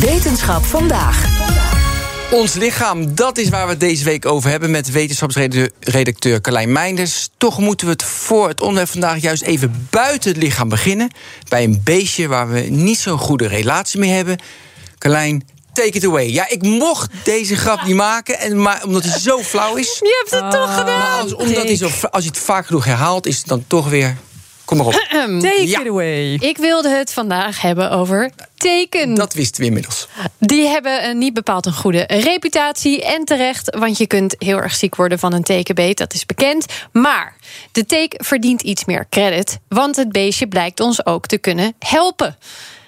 Wetenschap vandaag. Ons lichaam, dat is waar we het deze week over hebben met wetenschapsredacteur Carlijn Meinders. Toch moeten we het voor het onderwerp vandaag juist even buiten het lichaam beginnen. Bij een beestje waar we niet zo'n goede relatie mee hebben. Carlijn, take it away. Ja, ik mocht deze grap niet maken, en, maar omdat hij zo flauw is. Je hebt het toch gedaan. Maar als, omdat hij zo, als je het vaak genoeg herhaalt, is het dan toch weer. Kom maar op. Take Ja. it away. Ik wilde het vandaag hebben over teken. Dat wisten we inmiddels. Die hebben niet bepaald een goede reputatie. En terecht, want je kunt heel erg ziek worden van een tekenbeet. Dat is bekend. Maar de teek verdient iets meer credit. Want het beestje blijkt ons ook te kunnen helpen.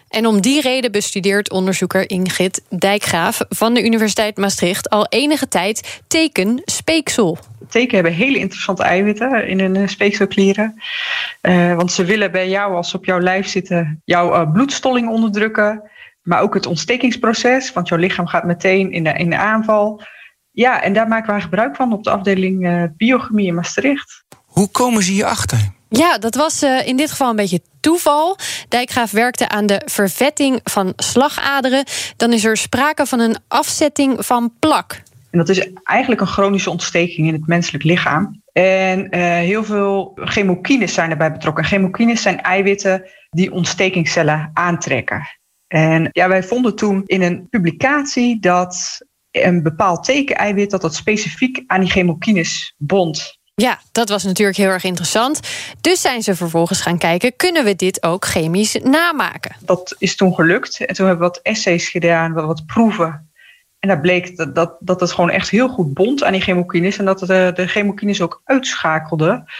En om die reden bestudeert onderzoeker Ingrid Dijkgraaf van de Universiteit Maastricht al enige tijd tekenspeeksel. Teken hebben hele interessante eiwitten in hun eh, speekselklieren. Eh, want ze willen bij jou, als ze op jouw lijf zitten, jouw eh, bloedstolling onderdrukken. Maar ook het ontstekingsproces, want jouw lichaam gaat meteen in de, in de aanval. Ja, en daar maken wij gebruik van op de afdeling eh, biochemie in Maastricht. Hoe komen ze hierachter? Ja, dat was eh, in dit geval een beetje toeval. Dijkgraaf werkte aan de vervetting van slagaderen. Dan is er sprake van een afzetting van plak. En dat is eigenlijk een chronische ontsteking in het menselijk lichaam. En eh, heel veel chemokines zijn erbij betrokken. Chemokines zijn eiwitten die ontstekingscellen aantrekken. En ja, wij vonden toen in een publicatie dat een bepaald tekeneiwit dat dat specifiek aan die chemokines bond. Ja, dat was natuurlijk heel erg interessant. Dus zijn ze vervolgens gaan kijken: kunnen we dit ook chemisch namaken? Dat is toen gelukt. En toen hebben we wat essays gedaan, wat, wat proeven. En daar bleek dat, dat, dat het gewoon echt heel goed bond aan die chemokines. En dat het de, de chemokines ook uitschakelde.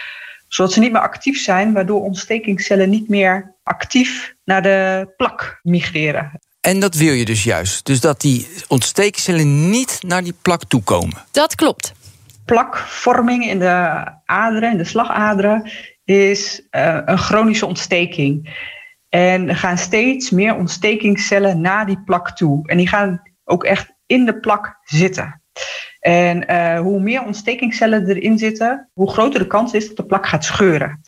Zodat ze niet meer actief zijn, waardoor ontstekingcellen niet meer actief naar de plak migreren. En dat wil je dus juist. Dus dat die ontstekingscellen niet naar die plak toe komen. Dat klopt. Plakvorming in de aderen, in de slagaderen, is eh, een chronische ontsteking. En er gaan steeds meer ontstekingscellen naar die plak toe. En die gaan ook echt in de plak zitten. En eh, hoe meer ontstekingscellen erin zitten, hoe groter de kans is dat de plak gaat scheuren.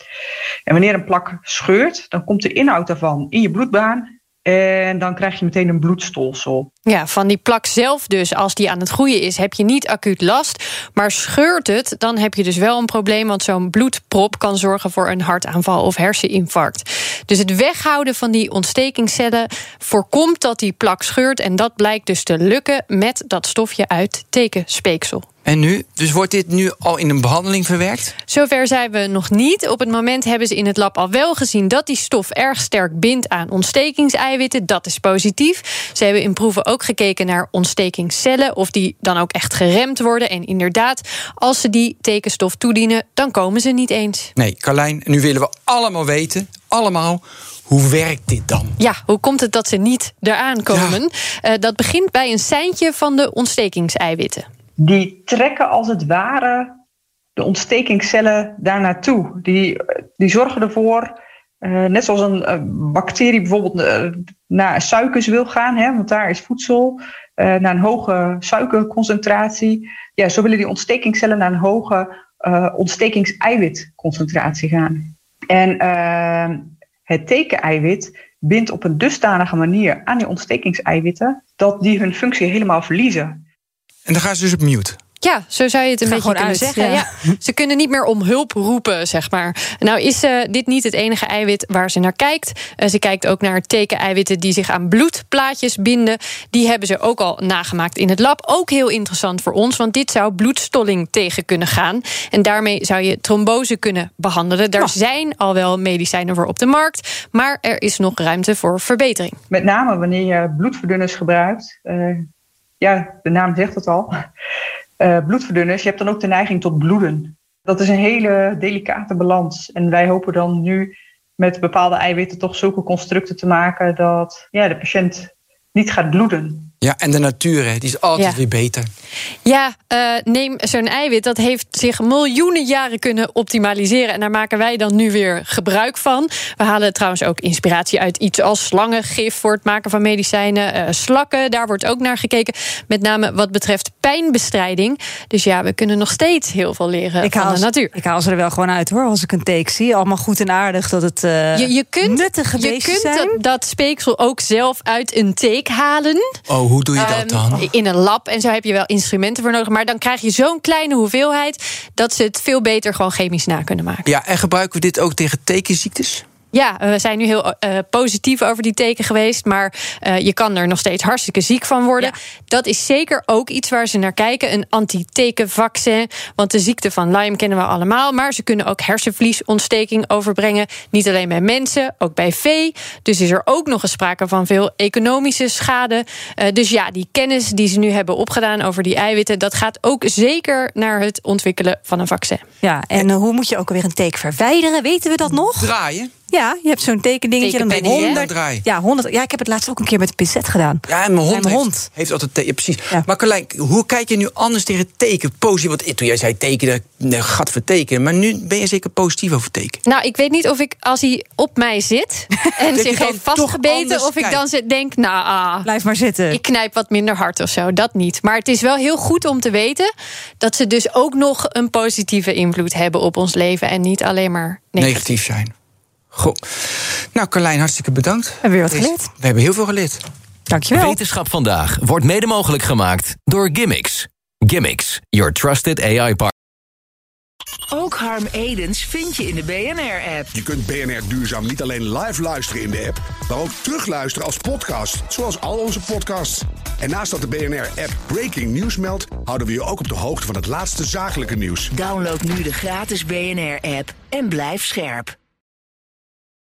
En wanneer een plak scheurt, dan komt de inhoud daarvan in je bloedbaan. En dan krijg je meteen een bloedstolsel. Ja, van die plak zelf dus, als die aan het groeien is, heb je niet acuut last. Maar scheurt het, dan heb je dus wel een probleem. Want zo'n bloedprop kan zorgen voor een hartaanval of herseninfarct. Dus het weghouden van die ontstekingscellen voorkomt dat die plak scheurt. En dat blijkt dus te lukken met dat stofje uit tekenspeeksel. En nu? Dus wordt dit nu al in een behandeling verwerkt? Zover zijn we nog niet. Op het moment hebben ze in het lab al wel gezien dat die stof erg sterk bindt aan ontstekingseiwitten. Dat is positief. Ze hebben in proeven ook gekeken naar ontstekingscellen, of die dan ook echt geremd worden. En inderdaad, als ze die tekenstof toedienen, dan komen ze niet eens. Nee, Carlijn, nu willen we allemaal weten, allemaal, hoe werkt dit dan? Ja, hoe komt het dat ze niet eraan komen? Eh, dat begint bij een seintje van de ontstekingseiwitten. Die trekken als het ware de ontstekingscellen daar naartoe. Die, die zorgen ervoor, eh, net zoals een bacterie bijvoorbeeld eh, naar suikers wil gaan, hè, want daar is voedsel, eh, naar een hoge suikerconcentratie. Ja, zo willen die ontstekingscellen naar een hoge ontstekingseiwitconcentratie gaan. En het tekeneiwit bindt op een dusdanige manier aan die ontstekingseiwitten dat die hun functie helemaal verliezen. En dan gaan ze dus op mute. Ja, zo zou je het een beetje kunnen uit, zeggen. ja. Ja. Ze kunnen niet meer om hulp roepen, zeg maar. Nou is eh, dit niet het enige eiwit waar ze naar kijkt. Eh, ze kijkt ook naar tekeneiwitten die zich aan bloedplaatjes binden. Die hebben ze ook al nagemaakt in het lab. Ook heel interessant voor ons, want dit zou bloedstolling tegen kunnen gaan. En daarmee zou je trombose kunnen behandelen. Daar zijn al wel medicijnen voor op de markt, maar er is nog ruimte voor verbetering. Met name wanneer je bloedverdunners gebruikt. eh, ja, de naam zegt het al. Eh, bloedverdunners, je hebt dan ook de neiging tot bloeden. Dat is een hele delicate balans. En wij hopen dan nu met bepaalde eiwitten toch zulke constructen te maken dat ja, de patiënt niet gaat bloeden. Ja, en de natuur, hè, die is altijd Ja. weer beter. Ja, eh, neem zo'n eiwit. Dat heeft zich miljoenen jaren kunnen optimaliseren. En daar maken wij dan nu weer gebruik van. We halen trouwens ook inspiratie uit iets als slangengif voor het maken van medicijnen. eh, slakken, daar wordt ook naar gekeken. Met name wat betreft pijnbestrijding. Dus ja, we kunnen nog steeds heel veel leren Ik van haal, de natuur. ik haal ze er wel gewoon uit hoor, als ik een take zie. Allemaal goed en aardig dat het eh, Je, je kunt, nuttige je kunt zijn. dat, dat speeksel ook zelf uit een teek halen. Oh, hoe doe je dat Ehm, dan? In een lab. En zo heb je wel instrumenten voor nodig. Maar dan krijg je zo'n kleine hoeveelheid... dat ze het veel beter gewoon chemisch na kunnen maken. Ja, en gebruiken we dit ook tegen tekenziektes? Ja, we zijn nu heel eh, positief over die teken geweest. Maar eh, je kan er nog steeds hartstikke ziek van worden. Dat is zeker ook iets waar ze naar kijken. Een anti-tekenvaccin. Want de ziekte van Lyme kennen we allemaal. Maar ze kunnen ook hersenvliesontsteking overbrengen. Niet alleen bij mensen, ook bij vee. Dus is er ook nog eens sprake van veel economische schade. Eh, dus ja, die kennis die ze nu hebben opgedaan over die eiwitten... dat gaat ook zeker naar het ontwikkelen van een vaccin. Ja, en eh, hoe moet je ook alweer een teken verwijderen? Weten we dat nog? Draaien? Ja, je hebt zo'n tekendingetje. Dan Tekenpenny, hè? 100, Draai. ja, 100, ja, ik heb het laatst ook een keer met de pincet gedaan. Ja, en mijn hond, En mijn heeft, hond. heeft altijd teken. Ja, precies. Ja. Maar Carlijn, hoe kijk je nu anders tegen teken? Positief, want toen jij zei tekenen, nee, gat voor tekenen. Maar nu ben je zeker positief over teken. Nou, ik weet niet of ik, als hij op mij zit en zich heeft vastgebeten, of ik dan zit- denk, nou, ah, Blijf maar zitten. ik knijp wat minder hard of zo. Dat niet. Maar het is wel heel goed om te weten dat ze dus ook nog een positieve invloed hebben op ons leven en niet alleen maar negatief. Negatief zijn. Goh. Nou, Carlijn, hartstikke bedankt. Hebben we weer wat geleerd. We hebben heel veel geleerd. Dankjewel. Wetenschap vandaag wordt mede mogelijk gemaakt door Gimmicks. Gimmicks, your trusted AI partner. Ook Harm Edens vind je in de BNR-app. Je kunt BNR Duurzaam niet alleen live luisteren in de app, maar ook terugluisteren als podcast, zoals al onze podcasts. En naast dat de BNR-app Breaking News meldt, houden we je ook op de hoogte van het laatste zakelijke nieuws. Download nu de gratis BNR-app en blijf scherp.